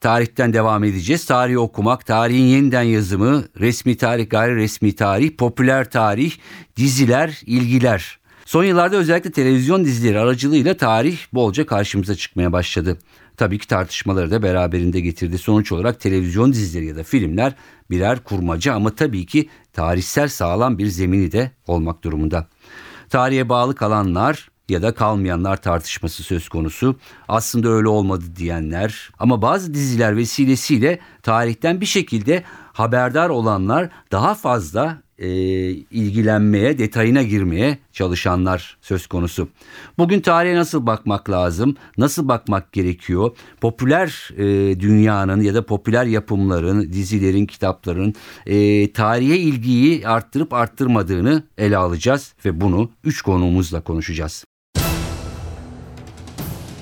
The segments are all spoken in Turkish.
tarihten devam edeceğiz. Tarihi okumak, tarihin yeniden yazımı, resmi tarih, gayri resmi tarih, popüler tarih, diziler, ilgiler. Son yıllarda özellikle televizyon dizileri aracılığıyla tarih bolca karşımıza çıkmaya başladı. Tabii ki tartışmaları da beraberinde getirdi. Sonuç olarak televizyon dizileri ya da filmler birer kurmaca ama tabii ki tarihsel sağlam bir zemini de olmak durumunda. Tarihe bağlı kalanlar ya da kalmayanlar tartışması söz konusu. Aslında öyle olmadı diyenler ama bazı diziler vesilesiyle tarihten bir şekilde haberdar olanlar daha fazla e, ilgilenmeye, detayına girmeye çalışanlar söz konusu. Bugün tarihe nasıl bakmak lazım? Nasıl bakmak gerekiyor? Popüler e, dünyanın ya da popüler yapımların, dizilerin, kitapların e, tarihe ilgiyi arttırıp arttırmadığını ele alacağız ve bunu üç konuğumuzla konuşacağız.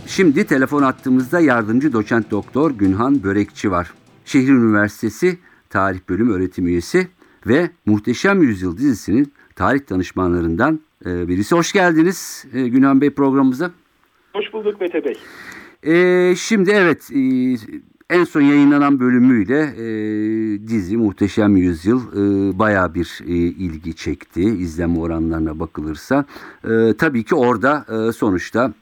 Şimdi telefon attığımızda yardımcı doçent doktor Günhan Börekçi var. Şehir Üniversitesi Tarih Bölüm öğretim üyesi ve Muhteşem Yüzyıl dizisinin tarih danışmanlarından e, birisi. Hoş geldiniz e, Günhan Bey programımıza. Hoş bulduk Mete Bey. E, şimdi evet e, en son yayınlanan bölümüyle e, dizi Muhteşem Yüzyıl e, baya bir e, ilgi çekti izlenme oranlarına bakılırsa. E, tabii ki orada e, sonuçta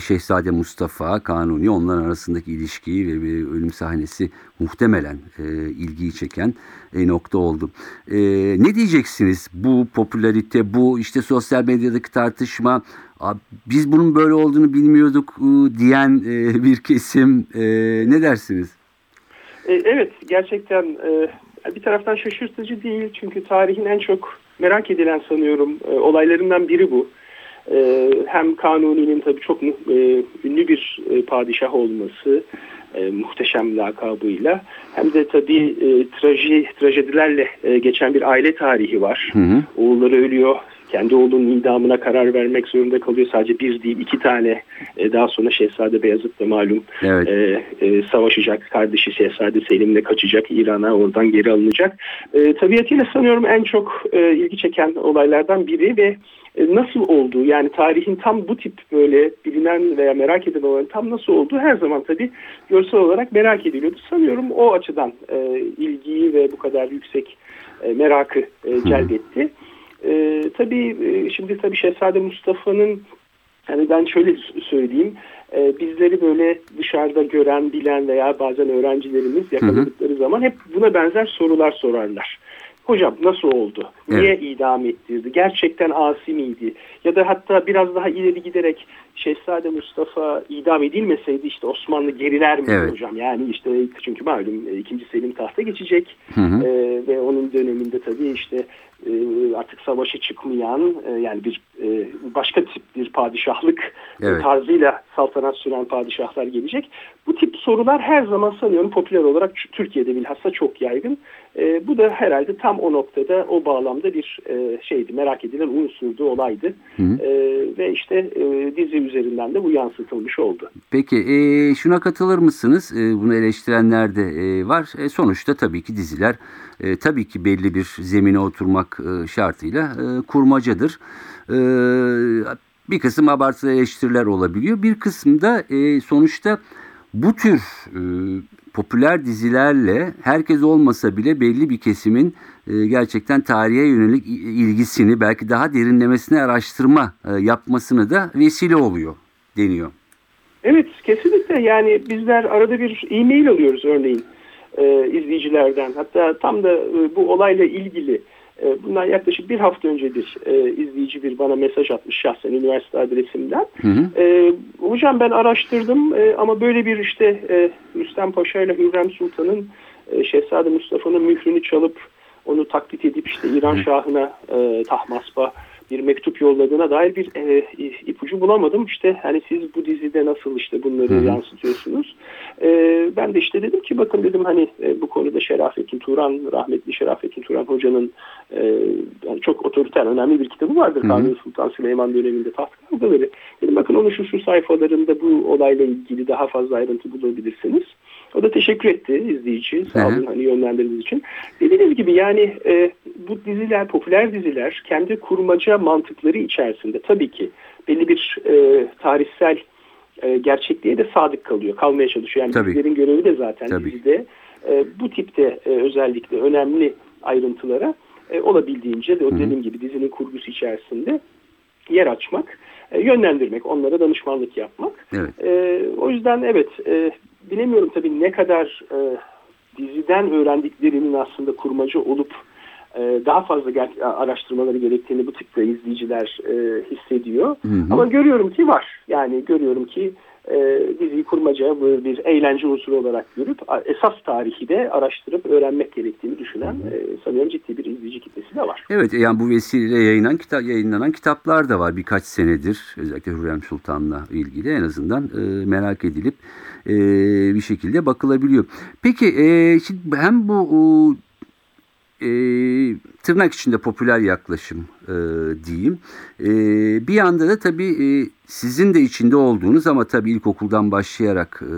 Şehzade Mustafa, Kanuni onların arasındaki ilişkiyi ve bir ölüm sahnesi muhtemelen e, ilgiyi çeken e, nokta oldu. E, ne diyeceksiniz bu popülarite, bu işte sosyal medyadaki tartışma, biz bunun böyle olduğunu bilmiyorduk e, diyen e, bir kesim e, ne dersiniz? E, evet gerçekten e, bir taraftan şaşırtıcı değil çünkü tarihin en çok merak edilen sanıyorum e, olaylarından biri bu. E, hem Kanuni'nin tabii çok e, ünlü bir e, padişah olması e, muhteşem lakabıyla hem de tabii e, traji, trajedilerle e, geçen bir aile tarihi var. Hı hı. Oğulları ölüyor, kendi oğlunun idamına karar vermek zorunda kalıyor. Sadece bir değil iki tane e, daha sonra Şehzade Beyazıt da malum evet. e, e, savaşacak. Kardeşi Şehzade Selim'le kaçacak İran'a oradan geri alınacak. E, tabiatıyla sanıyorum en çok e, ilgi çeken olaylardan biri ve e, nasıl olduğu yani tarihin tam bu tip böyle bilinen veya merak edilen olan tam nasıl olduğu her zaman tabii görsel olarak merak ediliyordu. Sanıyorum o açıdan e, ilgiyi ve bu kadar yüksek e, merakı e, celbetti. E, tabii e, şimdi tabii Şehzade Mustafa'nın yani ben şöyle söyleyeyim e, bizleri böyle dışarıda gören, bilen veya bazen öğrencilerimiz yakaladıkları hı hı. zaman hep buna benzer sorular sorarlar. Hocam nasıl oldu? Niye evet. idam ettirdi? Gerçekten asi miydi? Ya da hatta biraz daha ileri giderek Şehzade Mustafa idam edilmeseydi işte Osmanlı geriler mi evet. hocam? Yani işte çünkü malum 2. Selim tahta geçecek hı hı. E, ve onun döneminde tabii işte e, artık savaşı çıkmayan e, yani bir e, başka tip bir padişahlık evet. tarzıyla saltanat süren padişahlar gelecek. Bu tip sorular her zaman sanıyorum popüler olarak Türkiye'de bilhassa çok yaygın. Bu da herhalde tam o noktada o bağlamda bir şeydi merak edilen unsurdu olaydı. Hı hı. Ve işte dizi üzerinden de bu yansıtılmış oldu. Peki e, şuna katılır mısınız? E, bunu eleştirenler de e, var. E, sonuçta tabii ki diziler e, tabii ki belli bir zemine oturmak e, şartıyla e, kurmacadır. E, bir kısım abartılı eleştiriler olabiliyor. Bir kısımda e, sonuçta bu tür e, popüler dizilerle herkes olmasa bile belli bir kesimin e, gerçekten tarihe yönelik ilgisini belki daha derinlemesine araştırma e, yapmasını da vesile oluyor deniyor. Evet kesinlikle yani bizler arada bir e-mail alıyoruz örneğin e, izleyicilerden. Hatta tam da e, bu olayla ilgili e, bundan yaklaşık bir hafta öncedir e, izleyici bir bana mesaj atmış şahsen üniversite adresimden. Hı hı. E, hocam ben araştırdım e, ama böyle bir işte e, Rüstem Paşa ile Hürrem Sultan'ın e, Şehzade Mustafa'nın mührünü çalıp onu taklit edip işte İran Şahı'na e, tahmaspa bir mektup yolladığına dair bir e, ipucu bulamadım. İşte hani siz bu dizide nasıl işte bunları Hı hı. yansıtıyorsunuz. E, ben de işte dedim ki bakın dedim hani e, bu konuda Şerafettin Turan, rahmetli Şerafettin Turan hocanın e, yani çok otoriter, önemli bir kitabı vardır. Kanuni Sultan Süleyman döneminde taht kavgaları. Dedim bakın onun şu şu sayfalarında bu olayla ilgili daha fazla ayrıntı bulabilirsiniz. O da teşekkür etti izleyici. Sağ olun hani yönlendirdiğiniz için. Dediğiniz gibi yani e, bu diziler, popüler diziler kendi kurmaca mantıkları içerisinde tabii ki belli bir e, tarihsel e, gerçekliğe de sadık kalıyor. Kalmaya çalışıyor. Yani Tabii. dizilerin görevi de zaten Tabii. dizide e, bu tipte e, özellikle önemli ayrıntılara e, olabildiğince de o dediğim gibi dizinin kurgusu içerisinde yer açmak, e, yönlendirmek, onlara danışmanlık yapmak. Evet. E, o yüzden evet e, bilemiyorum tabii ne kadar e, diziden öğrendiklerinin aslında kurmacı olup e, daha fazla ger- araştırmaları gerektiğini bu tipte izleyiciler e, hissediyor. Hı hı. Ama görüyorum ki var. Yani görüyorum ki e, diziyi kurmaca bir eğlence unsuru olarak görüp esas tarihi de araştırıp öğrenmek gerektiğini düşünen e, sanıyorum ciddi bir izleyici kitlesi de var. Evet yani bu vesileyle yayınlanan, kitap, yayınlanan kitaplar da var birkaç senedir. Özellikle Hürrem Sultan'la ilgili en azından e, merak edilip e, bir şekilde bakılabiliyor. Peki şimdi hem bu e, tırnak içinde popüler yaklaşım e, diyeyim. E, bir yanda da tabii e, sizin de içinde olduğunuz ama tabii ilkokuldan başlayarak e,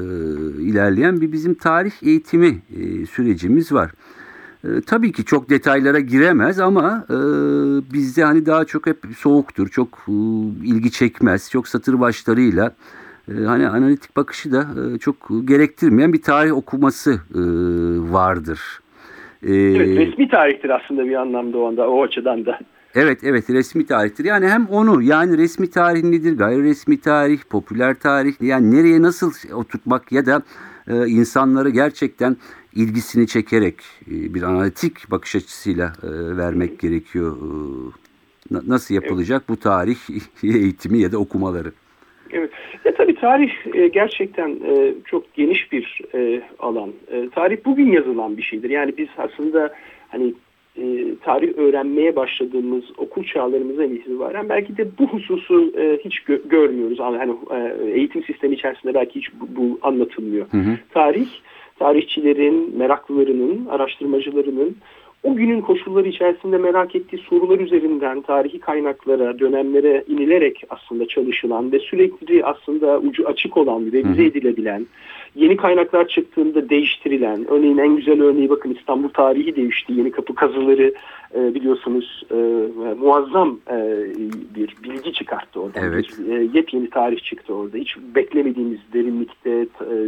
ilerleyen bir bizim tarih eğitimi e, sürecimiz var. E, tabii ki çok detaylara giremez ama e, bizde hani daha çok hep soğuktur, çok e, ilgi çekmez, çok satır başlarıyla e, hani analitik bakışı da e, çok gerektirmeyen bir tarih okuması e, vardır. Evet, resmi tarihtir aslında bir anlamda o anda o açıdan da. Evet evet resmi tarihtir. Yani hem onu yani resmi tarih nedir, gayri resmi tarih, popüler tarih yani nereye nasıl oturtmak ya da e, insanları gerçekten ilgisini çekerek e, bir analitik bakış açısıyla e, vermek gerekiyor. E, na- nasıl yapılacak bu tarih eğitimi ya da okumaları? Evet. Ya tabii tarih e, gerçekten e, çok geniş bir e, alan. E, tarih bugün yazılan bir şeydir. Yani biz aslında hani e, tarih öğrenmeye başladığımız okul çağlarımızdan itibaren belki de bu hususu e, hiç gö- görmüyoruz. Yani hani, e, eğitim sistemi içerisinde belki hiç bu, bu anlatılmıyor. Hı hı. Tarih, tarihçilerin, meraklılarının, araştırmacılarının o günün koşulları içerisinde merak ettiği sorular üzerinden tarihi kaynaklara, dönemlere inilerek aslında çalışılan ve sürekli aslında ucu açık olan, revize edilebilen, yeni kaynaklar çıktığında değiştirilen, örneğin en güzel örneği bakın İstanbul tarihi değişti, yeni kapı kazıları e, biliyorsunuz e, muazzam e, bir bilgi çıkarttı oradan. Evet. Bir, e, yepyeni tarih çıktı orada. Hiç beklemediğimiz derinlikte, e,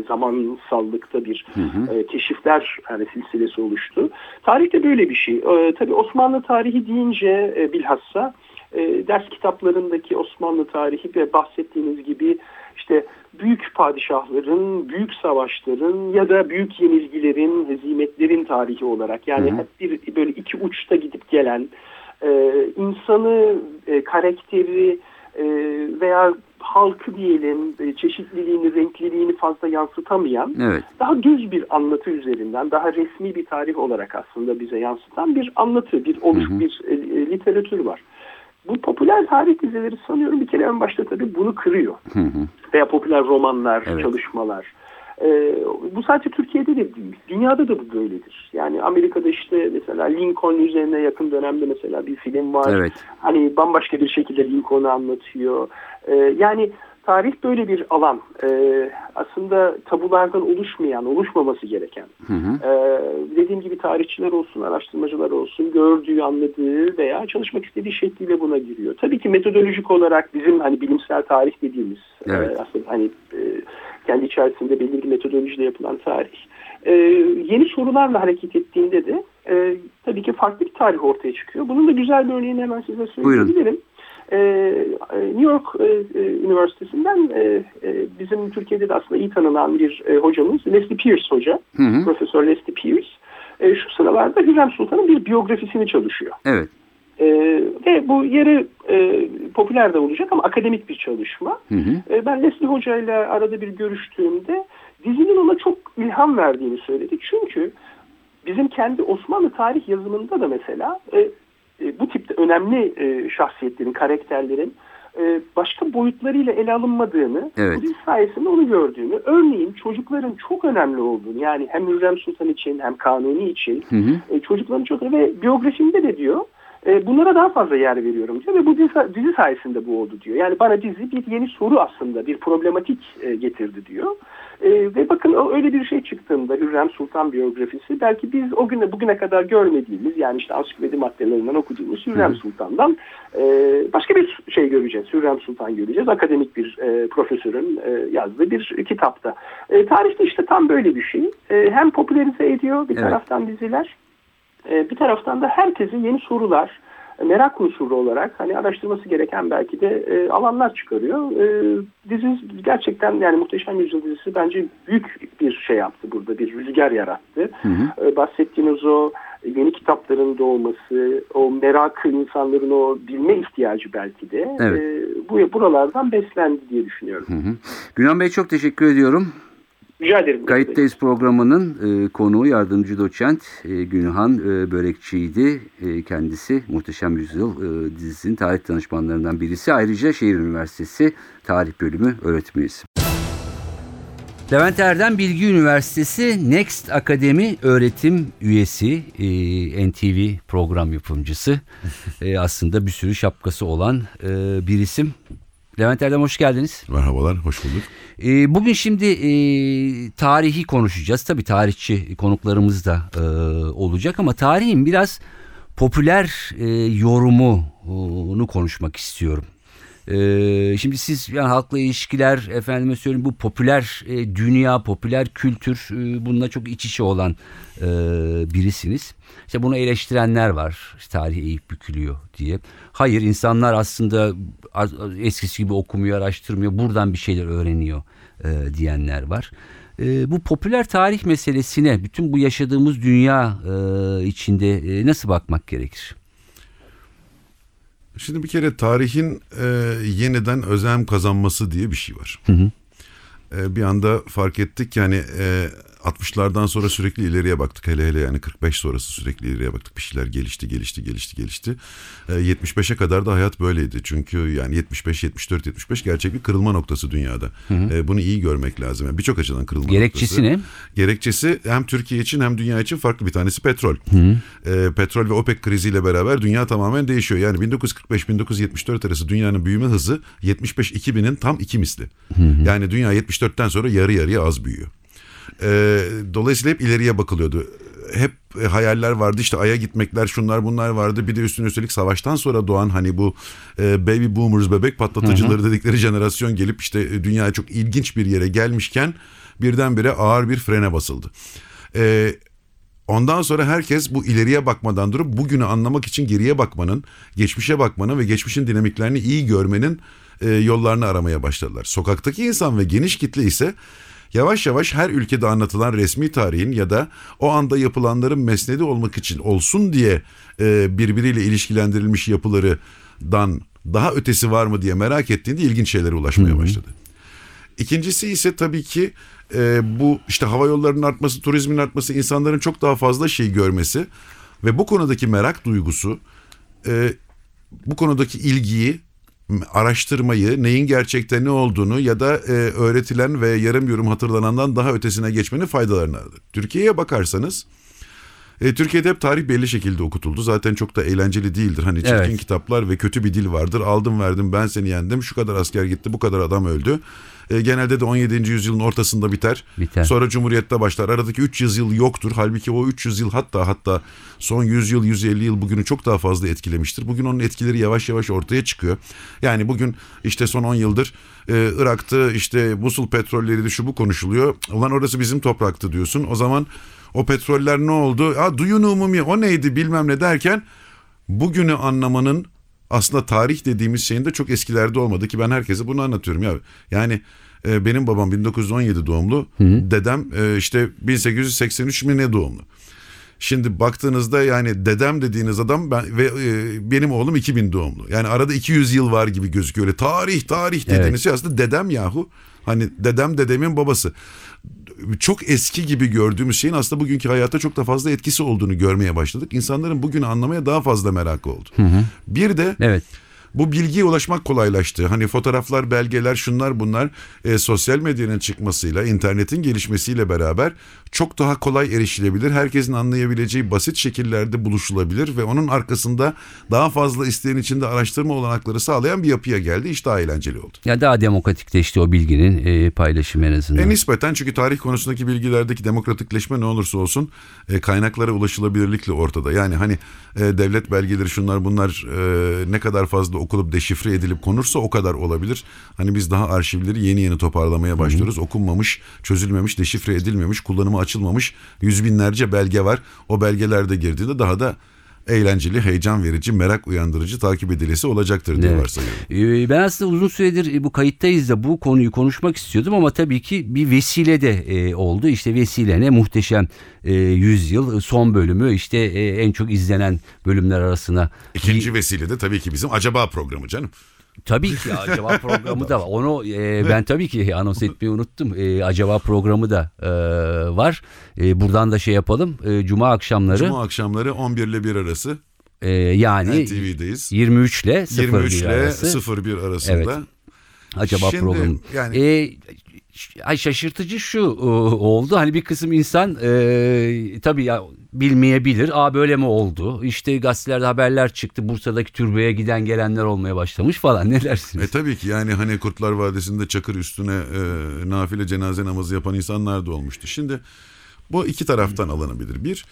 zamansallıkta bir Hı hı. e, keşifler hani silsilesi oluştu. Tarih de böyle bir şey. E, tabii Osmanlı tarihi deyince e, bilhassa e, ders kitaplarındaki Osmanlı tarihi ve bahsettiğiniz gibi işte büyük padişahların, büyük savaşların ya da büyük yenilgilerin, hezimetlerin tarihi olarak yani Hı hı. hep bir böyle iki uçta gidip gelen e, insanı, e, karakteri e, veya halkı diyelim e, çeşitliliğini, renkliliğini fazla yansıtamayan Evet. daha düz bir anlatı üzerinden, daha resmi bir tarih olarak aslında bize yansıtan bir anlatı, bir oluş, Hı hı. bir e, e, literatür var. Bu popüler tarih dizileri sanıyorum bir kere en başta tabii bunu kırıyor. Hı hı. Veya popüler romanlar, Evet. çalışmalar. Ee, bu sadece Türkiye'de de değil, dünyada da bu böyledir. Yani Amerika'da işte mesela Lincoln üzerine yakın dönemde mesela bir film var. Evet. Hani bambaşka bir şekilde Lincoln'u anlatıyor. Ee, yani tarih böyle bir alan. Ee, aslında tabulardan oluşmayan, oluşmaması gereken. Hı hı. Ee, dediğim gibi tarihçiler olsun, araştırmacılar olsun gördüğü, anladığı veya çalışmak istediği şekliyle buna giriyor. Tabii ki metodolojik olarak bizim hani bilimsel tarih dediğimiz Evet. e, aslında hani e, kendi içerisinde belli bir metodolojiyle yapılan tarih. E, yeni sorularla hareket ettiğinde de e, tabii ki farklı bir tarih ortaya çıkıyor. Bunun da güzel bir örneğini hemen size söyleyebilirim. E, e, New York e, e, Üniversitesi'nden e, e, bizim Türkiye'de de aslında iyi tanınan bir e, hocamız Leslie Pierce hoca. Hı hı. Profesör Leslie Pierce e, şu sıralarda Hürrem Sultan'ın bir biyografisini çalışıyor. Evet. E, ve bu e, popüler de olacak ama akademik bir çalışma. Hı hı. E, ben Leslie Hoca ile arada bir görüştüğümde dizinin ona çok ilham verdiğini söyledi. Çünkü bizim kendi Osmanlı tarih yazımında da mesela e, e, bu tipte önemli e, şahsiyetlerin, karakterlerin e, başka boyutlarıyla ele alınmadığını, Evet. bu sayesinde onu gördüğünü, örneğin çocukların çok önemli olduğunu, yani hem Hürrem Sultan için hem Kanuni için Hı hı. e, çocukların çok ve biyografimde de diyor e, bunlara daha fazla yer veriyorum diyor ve bu dizi, dizi sayesinde bu oldu diyor. Yani bana dizi bir yeni soru aslında bir problematik e, getirdi diyor. E, ve bakın o öyle bir şey çıktığında Hürrem Sultan biyografisi belki biz o güne bugüne kadar görmediğimiz yani işte ansiklopedi maddelerinden okuduğumuz Hürrem Sultan'dan e, başka bir şey göreceğiz. Hürrem Sultan göreceğiz. Akademik bir e, profesörün e, yazdığı bir kitapta. E, tarihte işte tam böyle bir şey. E, hem popülerize ediyor bir Evet. taraftan diziler. E, bir taraftan da herkese yeni sorular, e, merak unsuru olarak hani araştırması gereken belki de e, alanlar çıkarıyor. E, dizi gerçekten yani Muhteşem Yüzyıl dizisi bence büyük bir şey yaptı burada, bir rüzgar yarattı. E, bahsettiğiniz o yeni kitapların doğması, o merak insanların o bilme ihtiyacı belki de Evet. e, bu buralardan beslendi diye düşünüyorum. Hı hı. Günan Bey çok teşekkür ediyorum. Rica ederim. Kayıttayız programının e, konuğu yardımcı doçent e, Günhan e, Börekçi'ydi. E, kendisi Muhteşem Yüzyıl e, dizisinin tarih danışmanlarından birisi. Ayrıca Şehir Üniversitesi Tarih Bölümü öğretmeniz. Levent Erdem Bilgi Üniversitesi Next Akademi öğretim üyesi, e, NTV program yapımcısı. E, aslında bir sürü şapkası olan e, bir isim. Levent Erdem hoş geldiniz. Merhabalar, hoş bulduk. E, bugün şimdi e, tarihi konuşacağız. Tabii tarihçi konuklarımız da e, olacak ama tarihin biraz popüler e, yorumunu konuşmak istiyorum. E, şimdi siz yani halkla ilişkiler efendime söyleyeyim bu popüler e, dünya, popüler kültür e, bununla çok iç içe olan e, birisiniz. İşte bunu eleştirenler var. İşte tarih eğip bükülüyor diye. Hayır insanlar aslında eskisi gibi okumuyor, araştırmıyor. Buradan bir şeyler öğreniyor e, diyenler var. E, bu popüler tarih meselesine bütün bu yaşadığımız dünya e, içinde e, nasıl bakmak gerekir? Şimdi bir kere tarihin e, yeniden özlem kazanması diye bir şey var. E, bir anda fark ettik ki hani e, 60'lardan sonra sürekli ileriye baktık. Hele hele yani 45 sonrası sürekli ileriye baktık. Bir şeyler gelişti, gelişti, gelişti, gelişti. E, 75'e kadar da hayat böyleydi. Çünkü yani 75, 74, 75 gerçek bir kırılma noktası dünyada. E, bunu iyi görmek lazım. Yani Birçok açıdan kırılma Gerekçesi noktası. ne? Gerekçesi hem Türkiye için hem dünya için farklı bir tanesi petrol. Ee, petrol ve OPEC kriziyle beraber dünya tamamen değişiyor. Yani 1945-1974 arası dünyanın büyüme hızı 75-2000'in tam iki misli. Yani dünya 74'ten sonra yarı yarıya az büyüyor. Ee, dolayısıyla hep ileriye bakılıyordu. Hep e, hayaller vardı işte Ay'a gitmekler şunlar bunlar vardı. Bir de üstüne üstelik savaştan sonra doğan hani bu e, baby boomers bebek patlatıcıları dedikleri jenerasyon gelip işte e, dünyaya çok ilginç bir yere gelmişken birdenbire ağır bir frene basıldı. Ee, Ondan sonra herkes bu ileriye bakmadan durup bugünü anlamak için geriye bakmanın, geçmişe bakmanın ve geçmişin dinamiklerini iyi görmenin e, yollarını aramaya başladılar. Sokaktaki insan ve geniş kitle ise yavaş yavaş her ülkede anlatılan resmi tarihin ya da o anda yapılanların mesnedi olmak için olsun diye e, birbiriyle ilişkilendirilmiş yapılardan daha ötesi var mı diye merak ettiğinde ilginç şeylere ulaşmaya başladı. İkincisi ise tabii ki e, bu işte hava yollarının artması, turizmin artması, insanların çok daha fazla şey görmesi ve bu konudaki merak duygusu, e, bu konudaki ilgiyi, araştırmayı, neyin gerçekten ne olduğunu ya da e, öğretilen ve yarım yorum hatırlanandan daha ötesine geçmenin faydalarını aradı. Türkiye'ye bakarsanız e, Türkiye'de hep tarih belli şekilde okutuldu. Zaten çok da eğlenceli değildir. Hani çirkin Evet. kitaplar ve kötü bir dil vardır. Aldım verdim ben seni yendim. Şu kadar asker gitti bu kadar adam öldü. E, genelde de 17. yüzyılın ortasında biter. Biter. Sonra Cumhuriyet'te başlar. Aradaki 300 yıl yoktur. Halbuki o 300 yıl hatta hatta son 100 yıl 150 yıl bugünü çok daha fazla etkilemiştir. Bugün onun etkileri yavaş yavaş ortaya çıkıyor. Yani bugün işte son 10 yıldır e, Irak'ta işte Musul petrolleri de şu bu konuşuluyor. Ulan orası bizim topraktı diyorsun. O zaman o petroller ne oldu? Ha duyun umumi o neydi bilmem ne derken bugünü anlamanın aslında tarih dediğimiz şeyin de çok eskilerde olmadı ki ben herkese bunu anlatıyorum ya. Yani e, benim babam 1917 doğumlu, dedem e, işte 1883 mi ne doğumlu. Şimdi baktığınızda yani dedem dediğiniz adam ben ve e, benim oğlum 2000 doğumlu. Yani arada 200 yıl var gibi gözüküyor. Öyle tarih tarih dediğiniz Evet. şey aslında dedem yahu. Hani dedem dedemin babası. Çok eski gibi gördüğümüz şeyin aslında bugünkü hayata çok da fazla etkisi olduğunu görmeye başladık. İnsanların bugünü anlamaya daha fazla merakı oldu. Bir de Evet. Bu bilgiye ulaşmak kolaylaştı. Hani fotoğraflar, belgeler, şunlar bunlar e, sosyal medyanın çıkmasıyla, internetin gelişmesiyle beraber çok daha kolay erişilebilir. Herkesin anlayabileceği basit şekillerde buluşulabilir ve onun arkasında daha fazla isteyen içinde araştırma olanakları sağlayan bir yapıya geldi. İş daha eğlenceli oldu. Ya daha demokratikleşti o bilginin e, paylaşımı en azından. E nispeten çünkü tarih konusundaki bilgilerdeki demokratikleşme ne olursa olsun e, kaynaklara ulaşılabilirlikle ortada. Yani hani e, devlet belgeleri şunlar bunlar e, ne kadar fazla okulup deşifre edilip konursa o kadar olabilir. Hani biz daha arşivleri yeni yeni toparlamaya başlıyoruz. Okunmamış, çözülmemiş, deşifre edilmemiş, kullanıma açılmamış yüz binlerce belge var. O belgelerde girdiğinde daha da eğlenceli, heyecan verici, merak uyandırıcı, takip edilesi olacaktır diye Evet. varsayıyorum. Ee, Ben aslında uzun süredir e, bu kayıttayız da bu konuyu konuşmak istiyordum ama tabii ki bir vesile de e, oldu. İşte vesile ne muhteşem e, yüzyıl son bölümü işte en çok izlenen bölümler arasına. İkinci vesile de tabii ki bizim Acaba programı canım. Tabii ki acaba programı da var. Onu e, ben tabii ki anons etmeyi unuttum. E, acaba programı da e, var. E, buradan da şey yapalım. E, Cuma akşamları Cuma akşamları 11 ile 1 arası e, yani NTV'deyiz. 23 ile 23 01 ile arası. 01 arasında. Evet. Acaba Şimdi programı. yani- E, ay şaşırtıcı şu e, oldu. Hani bir kısım insan e, tabii ya bilmeyebilir. Aa böyle mi oldu? İşte gazetelerde haberler çıktı. Bursa'daki türbeye giden gelenler olmaya başlamış falan. Ne dersiniz? E tabii ki yani hani Kurtlar Vadisi'nde Çakır üstüne e, nafile cenaze namazı yapan insanlar da olmuştu. Şimdi bu iki taraftan alınabilir. Bir,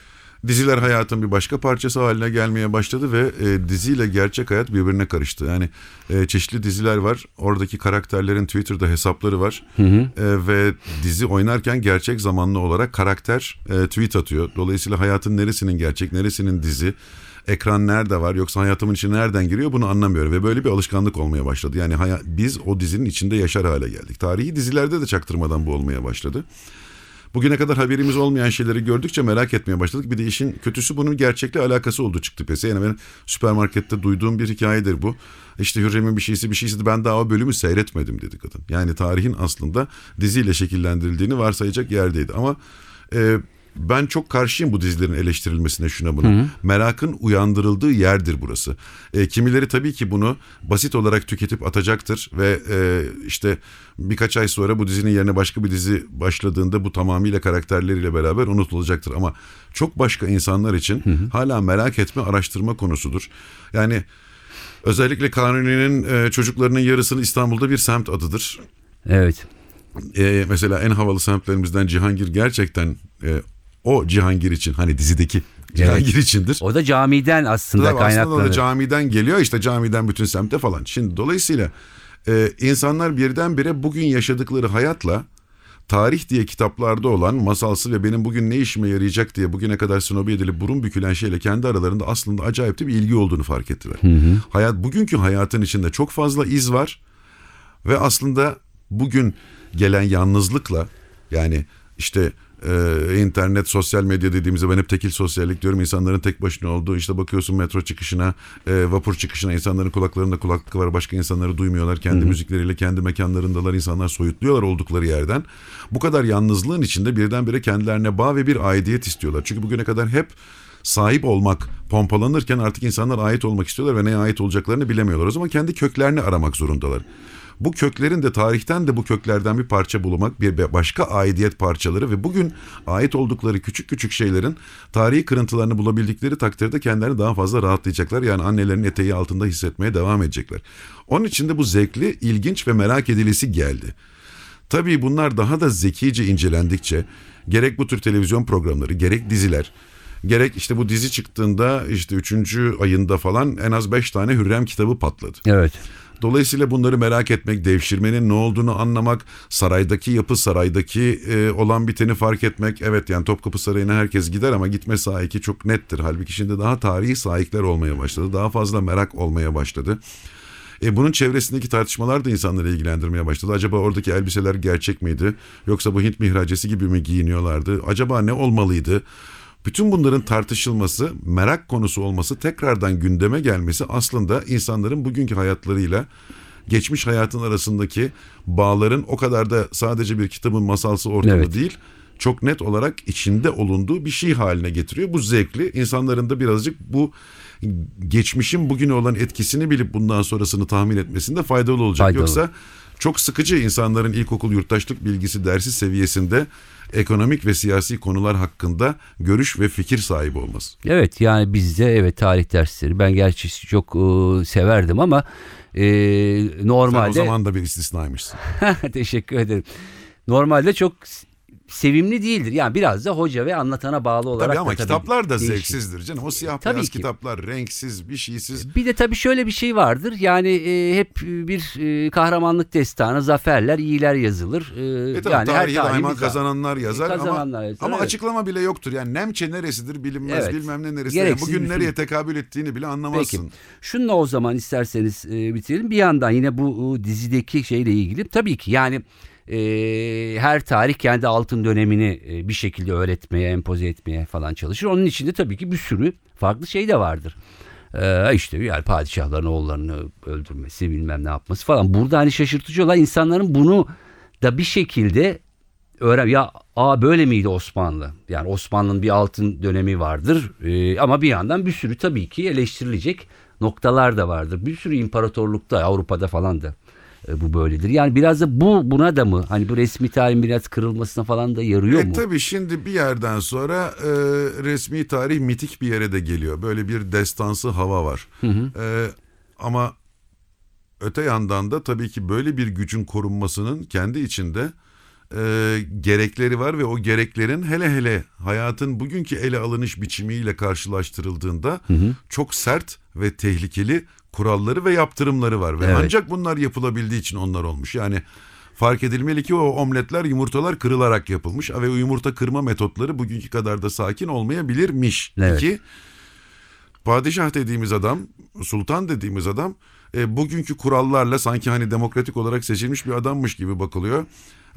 diziler hayatın bir başka parçası haline gelmeye başladı ve e, diziyle gerçek hayat birbirine karıştı. Yani e, çeşitli diziler var. Oradaki karakterlerin Twitter'da hesapları var. E, ve dizi oynarken gerçek zamanlı olarak karakter e, tweet atıyor. Dolayısıyla hayatın neresinin gerçek, neresinin dizi, ekran nerede var yoksa hayatımın içine nereden giriyor bunu anlamıyorum. Ve böyle bir alışkanlık olmaya başladı. Yani biz o dizinin içinde yaşar hale geldik. Tarihi dizilerde de çaktırmadan bu olmaya başladı. Bugüne kadar haberimiz olmayan şeyleri gördükçe merak etmeye başladık. Bir de işin kötüsü bunun gerçekle alakası oldu çıktı pese. Yani ben süpermarkette duyduğum bir hikayedir bu. İşte Hürrem'in bir şeysi bir şeysi ben daha o bölümü seyretmedim dedi kadın. Yani tarihin aslında diziyle şekillendirildiğini varsayacak yerdeydi. Ama e, ben çok karşıyım bu dizilerin eleştirilmesine şuna buna. Merakın uyandırıldığı yerdir burası. E, kimileri tabii ki bunu basit olarak tüketip atacaktır ve e, işte birkaç ay sonra bu dizinin yerine başka bir dizi başladığında bu tamamıyla karakterleriyle beraber unutulacaktır. Ama çok başka insanlar için hala merak etme, araştırma konusudur. Yani özellikle Kanuni'nin e, çocuklarının yarısını İstanbul'da bir semt adıdır. Evet. E, mesela en havalı semtlerimizden Cihangir gerçekten e, o Cihangir için hani dizideki Cihangir içindir. O da camiden aslında Tabii aslında kaynaklanıyor. da camiden geliyor işte camiden bütün semte falan. Şimdi dolayısıyla e, insanlar birdenbire bugün yaşadıkları hayatla tarih diye kitaplarda olan masalsı ve benim bugün ne işime yarayacak diye bugüne kadar snobi edilip burun bükülen şeyle kendi aralarında aslında acayip bir ilgi olduğunu fark ettiler. Hayat bugünkü hayatın içinde çok fazla iz var ve aslında bugün gelen yalnızlıkla yani işte e, internet, sosyal medya dediğimizde ben hep tekil sosyallik diyorum. İnsanların tek başına olduğu işte bakıyorsun metro çıkışına, e, vapur çıkışına insanların kulaklarında kulaklık var. Başka insanları duymuyorlar. Kendi müzikleriyle kendi mekanlarındalar. insanlar soyutluyorlar oldukları yerden. Bu kadar yalnızlığın içinde birdenbire kendilerine bağ ve bir aidiyet istiyorlar. Çünkü bugüne kadar hep sahip olmak pompalanırken artık insanlar ait olmak istiyorlar ve neye ait olacaklarını bilemiyorlar. O zaman kendi köklerini aramak zorundalar. Bu köklerin de tarihten de bu köklerden bir parça bulmak, bir başka aidiyet parçaları ve bugün ait oldukları küçük küçük şeylerin tarihi kırıntılarını bulabildikleri takdirde kendilerini daha fazla rahatlayacaklar. Yani annelerin eteği altında hissetmeye devam edecekler. Onun için de bu zevkli, ilginç ve merak edilisi geldi. Tabii bunlar daha da zekice incelendikçe gerek bu tür televizyon programları, gerek diziler, gerek işte bu dizi çıktığında işte 3. ayında falan en az 5 tane Hürrem kitabı patladı. Evet. Dolayısıyla bunları merak etmek, devşirmenin ne olduğunu anlamak, saraydaki yapı, saraydaki e, olan biteni fark etmek. Evet yani Topkapı Sarayı'na herkes gider ama gitme sahiki çok nettir. Halbuki şimdi daha tarihi sahipler olmaya başladı. Daha fazla merak olmaya başladı. E, bunun çevresindeki tartışmalar da insanları ilgilendirmeye başladı. Acaba oradaki elbiseler gerçek miydi? Yoksa bu Hint mihracesi gibi mi giyiniyorlardı? Acaba ne olmalıydı? Bütün bunların tartışılması, merak konusu olması, tekrardan gündeme gelmesi aslında insanların bugünkü hayatlarıyla geçmiş hayatın arasındaki bağların o kadar da sadece bir kitabın masalsı ortamı Evet. değil, çok net olarak içinde olunduğu bir şey haline getiriyor. Bu zevkli. İnsanların da birazcık bu geçmişin bugüne olan etkisini bilip bundan sonrasını tahmin etmesinde faydalı olacak. Faydalı. Yoksa çok sıkıcı insanların ilkokul yurttaşlık bilgisi dersi seviyesinde ekonomik ve siyasi konular hakkında görüş ve fikir sahibi olması. Evet yani bizde evet tarih dersleri ben gerçi çok e, severdim ama e, Sen normalde o zaman da bir istisnaymışsın. teşekkür ederim. Normalde çok sevimli değildir. Yani biraz da hoca ve anlatana bağlı olarak Tabii da ama kitaplar da değişir. zevksizdir canım. O siyah Tabii beyaz ki. kitaplar renksiz, bir şeysiz. Bir de tabii şöyle bir şey vardır. Yani e, hep bir e, kahramanlık destanı, zaferler, iyiler yazılır. E, E tabii yani tarihi tarihimiz daima kazananlar yazar Kazananlar ama, yazar, ama evet. açıklama bile yoktur. Yani Nemçe neresidir bilinmez Evet. bilmem ne neresi. Yani bugün nereye film. tekabül ettiğini bile anlamazsın. Peki. Şununla o zaman isterseniz e, bitirelim. Bir yandan yine bu e, dizideki şeyle ilgili tabii ki yani e, her tarih kendi altın dönemini e, bir şekilde öğretmeye, empoze etmeye falan çalışır. Onun içinde tabii ki bir sürü farklı şey de vardır. E, işte yani padişahların oğullarını öldürmesi bilmem ne yapması falan. Burada hani şaşırtıcı olan insanların bunu da bir şekilde öğren ya aa böyle miydi Osmanlı? Yani Osmanlı'nın bir altın dönemi vardır Ee, ama bir yandan bir sürü tabii ki eleştirilecek noktalar da vardır. Bir sürü imparatorlukta Avrupa'da falan da e, bu böyledir. Yani biraz da bu buna da mı hani bu resmi tarihin biraz kırılmasına falan da yarıyor E mu? tabii şimdi bir yerden sonra e, resmi tarih mitik bir yere de geliyor. Böyle bir destansı hava var. E, ama öte yandan da tabii ki böyle bir gücün korunmasının kendi içinde e, gerekleri var ve o gereklerin hele hele hayatın bugünkü ele alınış biçimiyle karşılaştırıldığında çok sert ve tehlikeli kuralları ve yaptırımları var ve Evet. ancak bunlar yapılabildiği için onlar olmuş. Yani fark edilmeli ki o omletler yumurtalar kırılarak yapılmış ve o yumurta kırma metotları bugünkü kadar da sakin olmayabilirmiş. Evet. İki, padişah dediğimiz adam, sultan dediğimiz adam e, bugünkü kurallarla sanki hani demokratik olarak seçilmiş bir adammış gibi bakılıyor.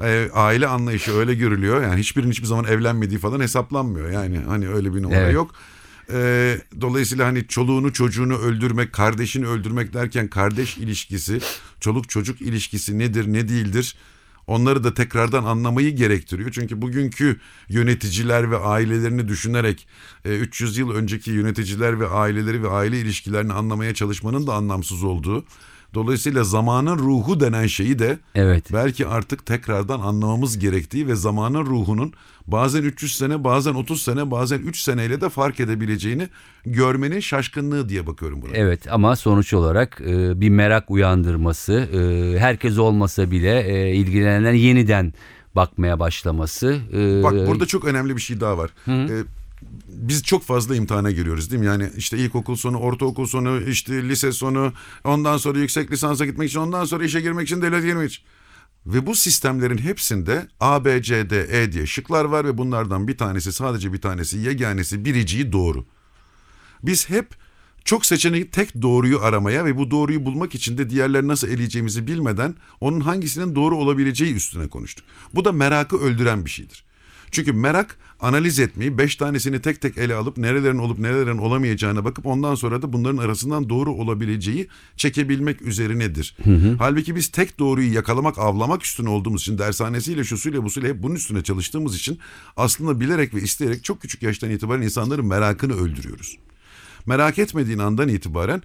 E, aile anlayışı öyle görülüyor. Yani hiçbirinin hiçbir zaman evlenmediği falan hesaplanmıyor. Yani hani öyle bir numara Evet. yok. E, dolayısıyla hani çoluğunu çocuğunu öldürmek, kardeşini öldürmek derken kardeş ilişkisi, çoluk çocuk ilişkisi nedir ne değildir onları da tekrardan anlamayı gerektiriyor. Çünkü bugünkü yöneticiler ve ailelerini düşünerek e, 300 yıl önceki yöneticiler ve aileleri ve aile ilişkilerini anlamaya çalışmanın da anlamsız olduğu. Dolayısıyla zamanın ruhu denen şeyi de Evet. belki artık tekrardan anlamamız gerektiği ve zamanın ruhunun bazen 300 sene, bazen 30 sene, bazen 3 seneyle de fark edebileceğini görmenin şaşkınlığı diye bakıyorum buna. Evet ama sonuç olarak e, bir merak uyandırması, e, herkes olmasa bile e, ilgilenenlerin yeniden bakmaya başlaması. e, Bak burada çok önemli bir şey daha var. Ee, biz çok fazla imtihana giriyoruz değil mi? Yani işte ilkokul sonu, ortaokul sonu, işte lise sonu, ondan sonra yüksek lisansa gitmek için, ondan sonra işe girmek için, devlete girmek için. Ve bu sistemlerin hepsinde A, B, C, D, E diye şıklar var ve bunlardan bir tanesi sadece bir tanesi yeganesi biriciği doğru. Biz hep çok seçeneği tek doğruyu aramaya ve bu doğruyu bulmak için de diğerleri nasıl eleyeceğimizi bilmeden onun hangisinin doğru olabileceği üstüne konuştuk. Bu da merakı öldüren bir şeydir. Çünkü merak analiz etmeyi, beş tanesini tek tek ele alıp nerelerin olup nerelerin olamayacağına bakıp ondan sonra da bunların arasından doğru olabileceği çekebilmek üzerinedir. Halbuki biz tek doğruyu yakalamak, avlamak üstüne olduğumuz için dershanesiyle, şusuyla, busuyla hep bunun üstüne çalıştığımız için aslında bilerek ve isteyerek çok küçük yaştan itibaren insanların merakını öldürüyoruz. Merak etmediğin andan itibaren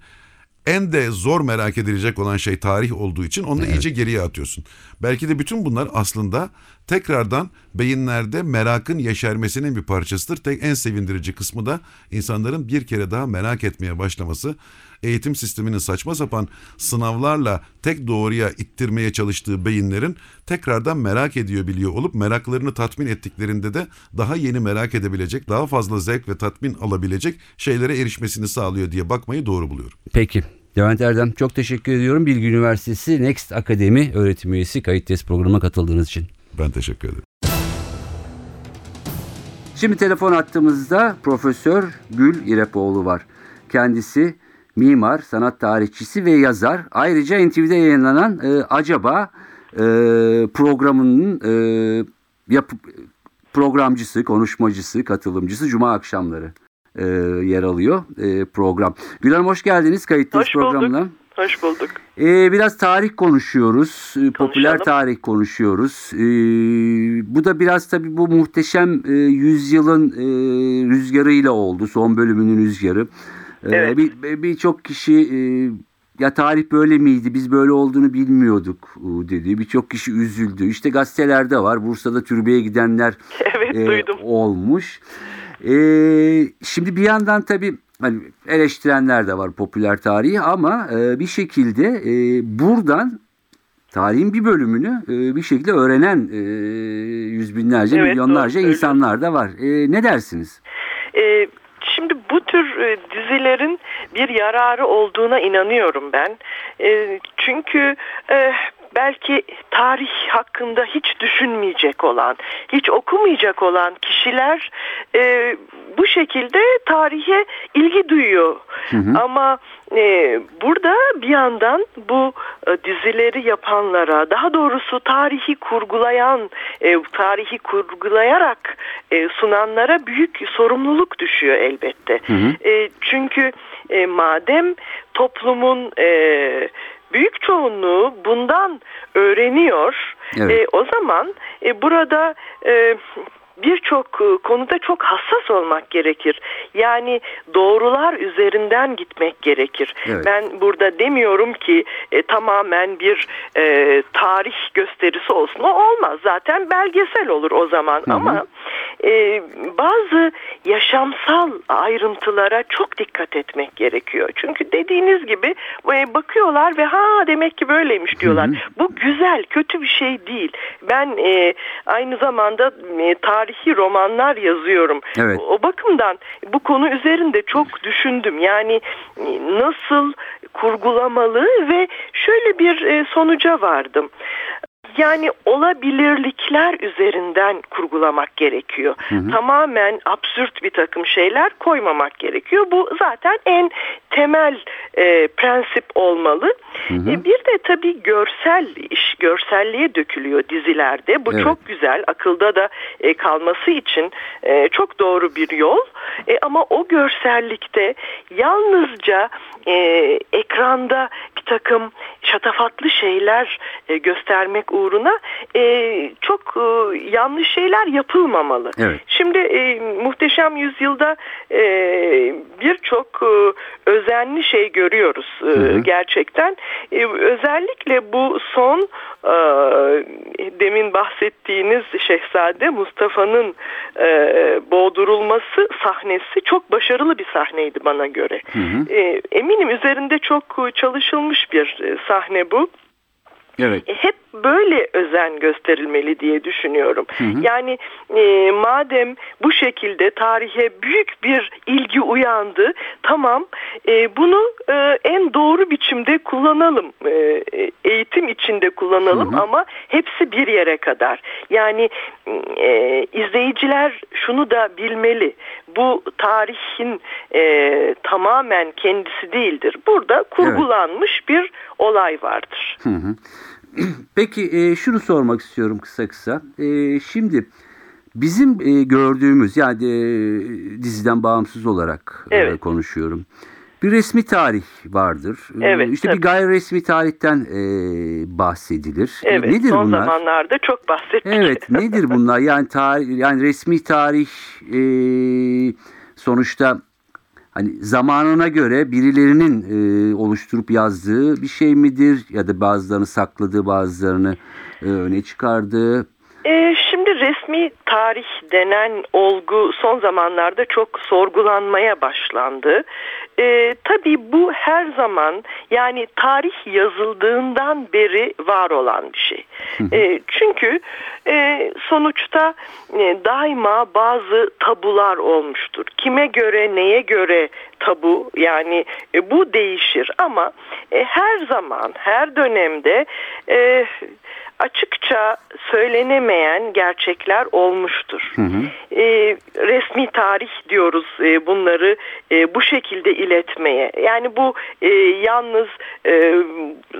en de zor merak edilecek olan şey tarih olduğu için onu da iyice geriye atıyorsun. Belki de bütün bunlar aslında tekrardan beyinlerde merakın yeşermesinin bir parçasıdır. Tek en sevindirici kısmı da insanların bir kere daha merak etmeye başlaması. Eğitim sisteminin saçma sapan sınavlarla tek doğruya ittirmeye çalıştığı beyinlerin tekrardan merak ediyor biliyor olup meraklarını tatmin ettiklerinde de daha yeni merak edebilecek, daha fazla zevk ve tatmin alabilecek şeylere erişmesini sağlıyor diye bakmayı doğru buluyorum. Peki. Levent Erdem çok teşekkür ediyorum. Bilgi Üniversitesi Next Akademi öğretim üyesi kayıt test programına katıldığınız için. Ben teşekkür ederim. Şimdi telefon attığımızda Profesör Gül İrepoğlu var. Kendisi mimar, sanat tarihçisi ve yazar. Ayrıca NTV'de yayınlanan e, Acaba e, programının e, yapı, programcısı, konuşmacısı, katılımcısı Cuma akşamları e, yer alıyor e, program. Gül Hanım hoş geldiniz kayıt test Hoş bulduk. Hoş bulduk. Ee, biraz tarih konuşuyoruz. Ee, Popüler Konuşalım. tarih konuşuyoruz. Ee, bu da biraz tabii bu muhteşem e, yüzyılın e, rüzgarıyla oldu. Son bölümünün rüzgarı. Ee, Evet. bir- Birçok kişi e, ya tarih böyle miydi biz böyle olduğunu bilmiyorduk e, dedi. Birçok kişi üzüldü. İşte gazetelerde var. Bursa'da türbeye gidenler Evet e, duydum. olmuş. E, şimdi bir yandan tabii hani eleştirenler de var popüler tarihi ama e, bir şekilde e, buradan tarihin bir bölümünü e, bir şekilde öğrenen e, yüz binlerce, Evet, milyonlarca doğru insanlar da var. E, ne dersiniz? Ee, şimdi bu tür e, dizilerin bir yararı olduğuna inanıyorum ben. E, çünkü e, belki tarih hakkında hiç düşünmeyecek olan, hiç okumayacak olan kişiler e, bu şekilde tarihe ilgi duyuyor. Ama e, burada bir yandan bu e, dizileri yapanlara, daha doğrusu tarihi kurgulayan, e, tarihi kurgulayarak e, sunanlara büyük sorumluluk düşüyor elbette. E, çünkü e, madem toplumun e, büyük çoğunluğu bundan öğreniyor, Evet. e, o zaman e, burada e, birçok e, konuda çok hassas olmak gerekir. Yani doğrular üzerinden gitmek gerekir. Evet. Ben burada demiyorum ki e, tamamen bir e, tarih gösterisi olsun. O olmaz zaten belgesel olur o zaman ama e, bazı yaşamsal ayrıntılara çok dikkat etmek gerekiyor. Çünkü dediğiniz gibi e, bakıyorlar ve ha demek ki böyleymiş diyorlar. Bu güzel, kötü bir şey değil. Ben e, aynı zamanda e, tarihi romanlar yazıyorum. Evet. O bakımdan bu konu üzerinde çok düşündüm. Yani e, nasıl kurgulamalı ve şöyle bir e, sonuca vardım. Yani olabilirlikler üzerinden kurgulamak gerekiyor. Tamamen absürt bir takım şeyler koymamak gerekiyor. Bu zaten en temel e, prensip olmalı. E, bir de tabii görsel iş, görselliğe dökülüyor dizilerde. Bu Evet. çok güzel, akılda da e, kalması için e, çok doğru bir yol. E, ama o görsellikte yalnızca e, ekranda bir takım şatafatlı şeyler e, göstermek uğruna e, çok e, yanlış şeyler yapılmamalı. Evet. Şimdi e, Muhteşem Yüzyılda e, birçok e, özenli şey görüyoruz e, gerçekten. E, özellikle bu son e, demin bahsettiğiniz Şehzade Mustafa'nın e, boğdurulması sahnesi çok başarılı bir sahneydi bana göre. E, eminim üzerinde çok e, çalışılmış bir e, sahne bu. Evet. E, hep böyle özen gösterilmeli diye düşünüyorum. Yani e, madem bu şekilde tarihe büyük bir ilgi uyandı, tamam e, bunu e, en doğru biçimde kullanalım. E, eğitim içinde kullanalım ama hepsi bir yere kadar. Yani e, izleyiciler şunu da bilmeli. Bu tarihin e, tamamen kendisi değildir. Burada kurgulanmış bir olay vardır. Peki e, şunu sormak istiyorum kısa kısa. E, şimdi bizim e, gördüğümüz yani e, diziden bağımsız olarak e, Evet. Bir resmi tarih vardır. E, Evet, İşte tabii. bir gayri resmi tarihten e, bahsedilir. E, Evet, nedir son bunlar? zamanlarda çok bahsettik. Evet, nedir bunlar? Yani tarih, yani resmi tarih e, sonuçta hani zamanına göre birilerinin e, oluşturup yazdığı bir şey midir ya da bazılarını sakladığı, bazılarını e, öne çıkardığı? Ee, şimdi resmi tarih denen olgu son zamanlarda çok sorgulanmaya başlandı. Ee, tabii bu her zaman yani tarih yazıldığından beri var olan bir şey. Ee, çünkü e, sonuçta e, daima bazı tabular olmuştur. Kime göre neye göre tabu yani e, bu değişir ama e, her zaman her dönemde e, açıkça söylenemeyen gerçekler olmuştur. e, resmi tarih diyoruz e, bunları e, bu şekilde iletmeye. Yani bu e, yalnız e,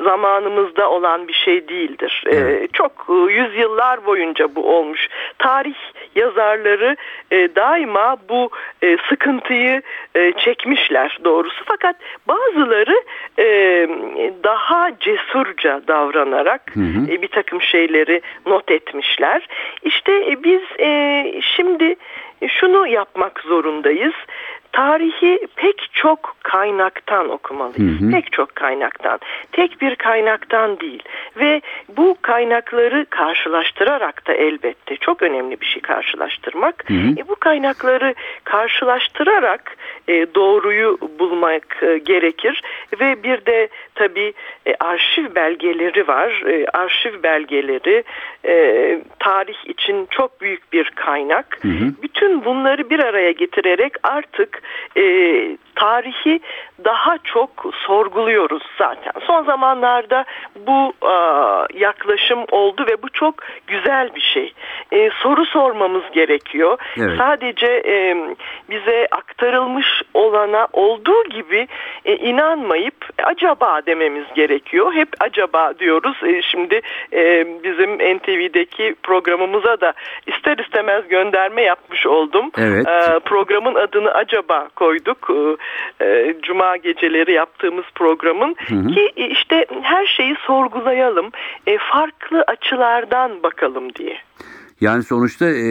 zamanımızda olan bir şey değildir. E, çok e, yüzyıllar boyunca bu olmuş. Tarih yazarları e, daima bu e, sıkıntıyı e, çekmişler doğrusu. Fakat bazıları e, daha cesurca davranarak hı. e, bir takım şeyleri not etmişler. İşte e, biz e, şimdi şunu yapmak zorundayız. Tarihi pek çok kaynaktan okumalıyız. Hı hı. Pek çok kaynaktan. Tek bir kaynaktan değil. Ve bu kaynakları karşılaştırarak da elbette çok önemli bir şey karşılaştırmak. Hı hı. E, bu kaynakları karşılaştırarak e, doğruyu bulmak e, gerekir. Ve bir de tabii e, arşiv belgeleri var. E, arşiv belgeleri e, tarih için çok büyük bir kaynak. Hı hı. Bütün bunları bir araya getirerek artık e, tarihi daha çok sorguluyoruz zaten. Son zamanlarda bu e, yaklaşım oldu ve bu çok güzel bir şey. E, soru sormamız gerekiyor. Evet. Sadece e, bize aktarılmış olana olduğu gibi e, inanmayıp acaba dememiz gerekiyor. Hep acaba diyoruz. E, şimdi e, bizim NTV'deki programımıza da ister istemez gönderme yapmış oldum. Evet. E, programın adını acaba koyduk. E, e, Cuma geceleri yaptığımız programın Hı hı. ki e, işte her şeyi sorgulayalım. E, farklı açılardan bakalım diye. Yani sonuçta e,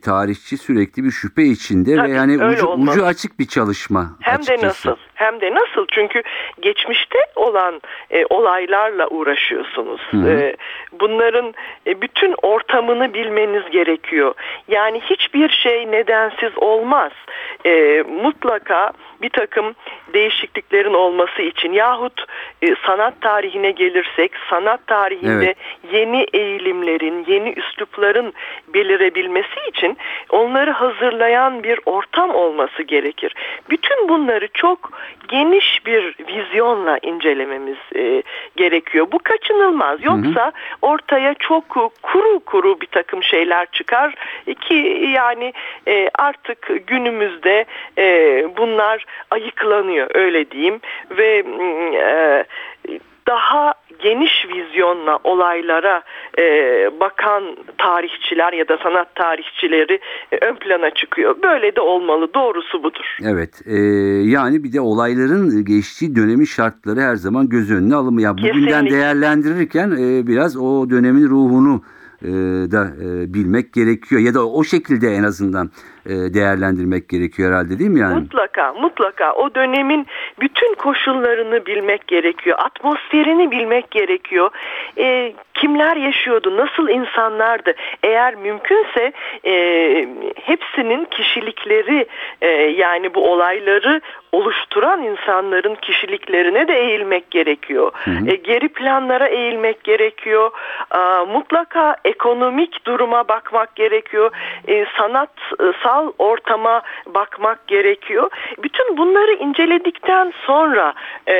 tarihçi sürekli bir şüphe içinde Tabii, ve yani ucu, olmalı. ucu açık bir çalışma. Hem açıkçası. de nasıl? Hem de nasıl? Çünkü geçmişte olan e, olaylarla uğraşıyorsunuz. Hı hı. E, bunların e, bütün ortamını bilmeniz gerekiyor. Yani hiçbir şey nedensiz olmaz. E, mutlaka bir takım değişikliklerin olması için yahut e, sanat tarihine gelirsek sanat tarihinde Evet. yeni eğilimlerin, yeni üslupların belirebilmesi için onları hazırlayan bir ortam olması gerekir. Bütün bunları çok geniş bir vizyonla incelememiz e, gerekiyor. Bu kaçınılmaz. Yoksa ortaya çok kuru kuru bir takım şeyler çıkar ki yani e, artık günümüzde e, bunlar ayıklanıyor öyle diyeyim ve mm, e, daha geniş vizyonla olaylara e, bakan tarihçiler ya da sanat tarihçileri e, ön plana çıkıyor. Böyle de olmalı. Doğrusu budur. Evet e, yani bir de olayların geçtiği dönemin şartları her zaman göz önüne alınmıyor. Yani bugünden Kesinlikle. değerlendirirken e, biraz o dönemin ruhunu e, da e, bilmek gerekiyor. Ya da o şekilde en azından değerlendirmek gerekiyor herhalde değil mi yani? Mutlaka, mutlaka o dönemin bütün koşullarını bilmek gerekiyor. Atmosferini bilmek gerekiyor. E, kimler yaşıyordu, nasıl insanlardı? Eğer mümkünse e, hepsinin kişilikleri e, yani bu olayları oluşturan insanların kişiliklerine de eğilmek gerekiyor. E, geri planlara eğilmek gerekiyor. Aa, mutlaka ekonomik duruma bakmak gerekiyor. E, sanatsal ortama bakmak gerekiyor. Bütün bunları inceledikten sonra e,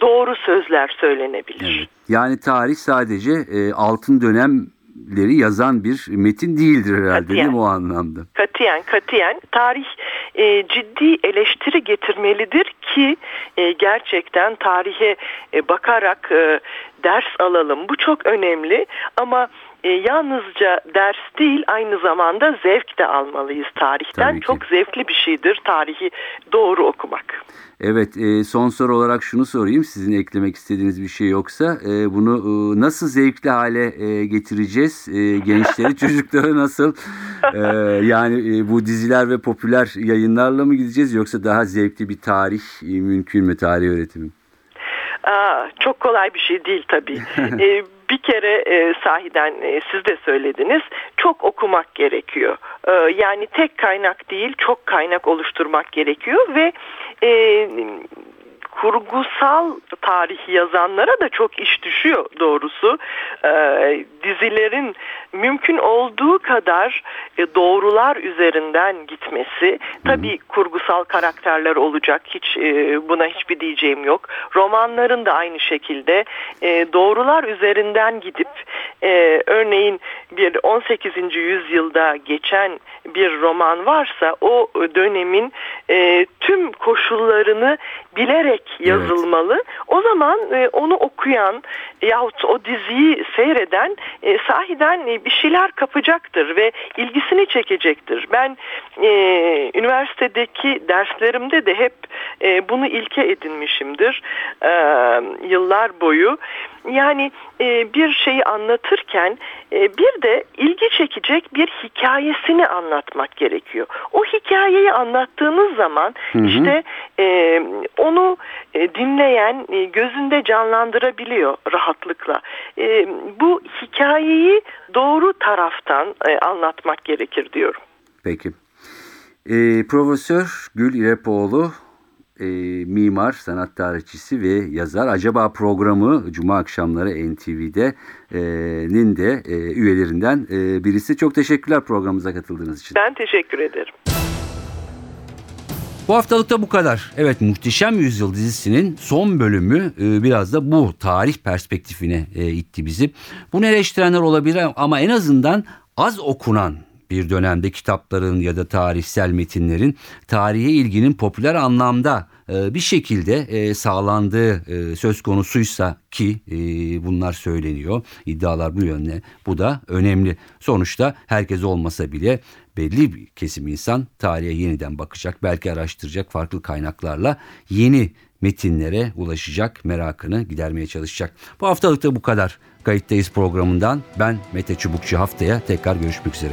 doğru sözler söylenebilir. Evet. Yani tarih sadece e, altın dönemleri yazan bir metin değildir herhalde Katiyen. değil mi o anlamda? Katiyen katiyen tarih e, ciddi eleştiri getirmelidir ki e, gerçekten tarihe e, bakarak e, ders alalım. Bu çok önemli ama e, yalnızca ders değil aynı zamanda zevk de almalıyız tarihten. Çok zevkli bir şeydir tarihi doğru okumak. Evet e, son soru olarak şunu sorayım sizin eklemek istediğiniz bir şey yoksa e, bunu e, nasıl zevkli hale e, getireceğiz e, gençleri çocukları nasıl e, yani e, bu diziler ve popüler yayınlarla mı gideceğiz yoksa daha zevkli bir tarih e, mümkün mü tarih öğretimi? Aa, çok kolay bir şey değil tabii. Ee, bir kere e, sahiden e, siz de söylediniz çok okumak gerekiyor. Ee, yani tek kaynak değil çok kaynak oluşturmak gerekiyor ve e, kurgusal tarih yazanlara da çok iş düşüyor doğrusu. E, dizilerin mümkün olduğu kadar e, doğrular üzerinden gitmesi. Tabii kurgusal karakterler olacak. Hiç e, buna hiçbir diyeceğim yok. Romanların da aynı şekilde e, doğrular üzerinden gidip e, örneğin bir 18. yüzyılda geçen bir roman varsa o dönemin e, tüm koşullarını bilerek yazılmalı. O zaman e, onu okuyan yahut o diziyi seyreden e, sahiden e, bir şeyler kapacaktır ve ilgisini çekecektir. Ben e, üniversitedeki derslerimde de hep e, bunu ilke edinmişimdir e, yıllar boyu. Yani e, bir şeyi anlatırken e, bir de ilgi çekecek bir hikayesini anlatmak gerekiyor. O hikayeyi anlattığınız zaman işte e, onu e, dinleyen e, gözünde canlandırabiliyor rahatlıkla. E, bu hikayeyi doğru taraftan e, anlatmak gerekir diyorum. Peki. Ee, Profesör Gül İrepoğlu e, mimar, sanat tarihçisi ve yazar. Acaba programı Cuma akşamları NTV'de e, nin de e, üyelerinden e, birisi. Çok teşekkürler programımıza katıldığınız için. Ben teşekkür ederim. Bu haftalıkta bu kadar. Evet Muhteşem Yüzyıl dizisinin son bölümü e, biraz da bu tarih perspektifine e, itti bizi. Bunu eleştirenler olabilir ama en azından az okunan bir dönemde kitapların ya da tarihsel metinlerin tarihe ilginin popüler anlamda e, bir şekilde e, sağlandığı e, söz konusuysa ki bunlar söyleniyor iddialar bu yönde bu da önemli sonuçta herkes olmasa bile belli bir kesim insan tarihe yeniden bakacak belki araştıracak farklı kaynaklarla yeni metinlere ulaşacak merakını gidermeye çalışacak. Bu haftalıkta bu kadar. Kayıttayız programından ben Mete Çubukçu haftaya tekrar görüşmek üzere.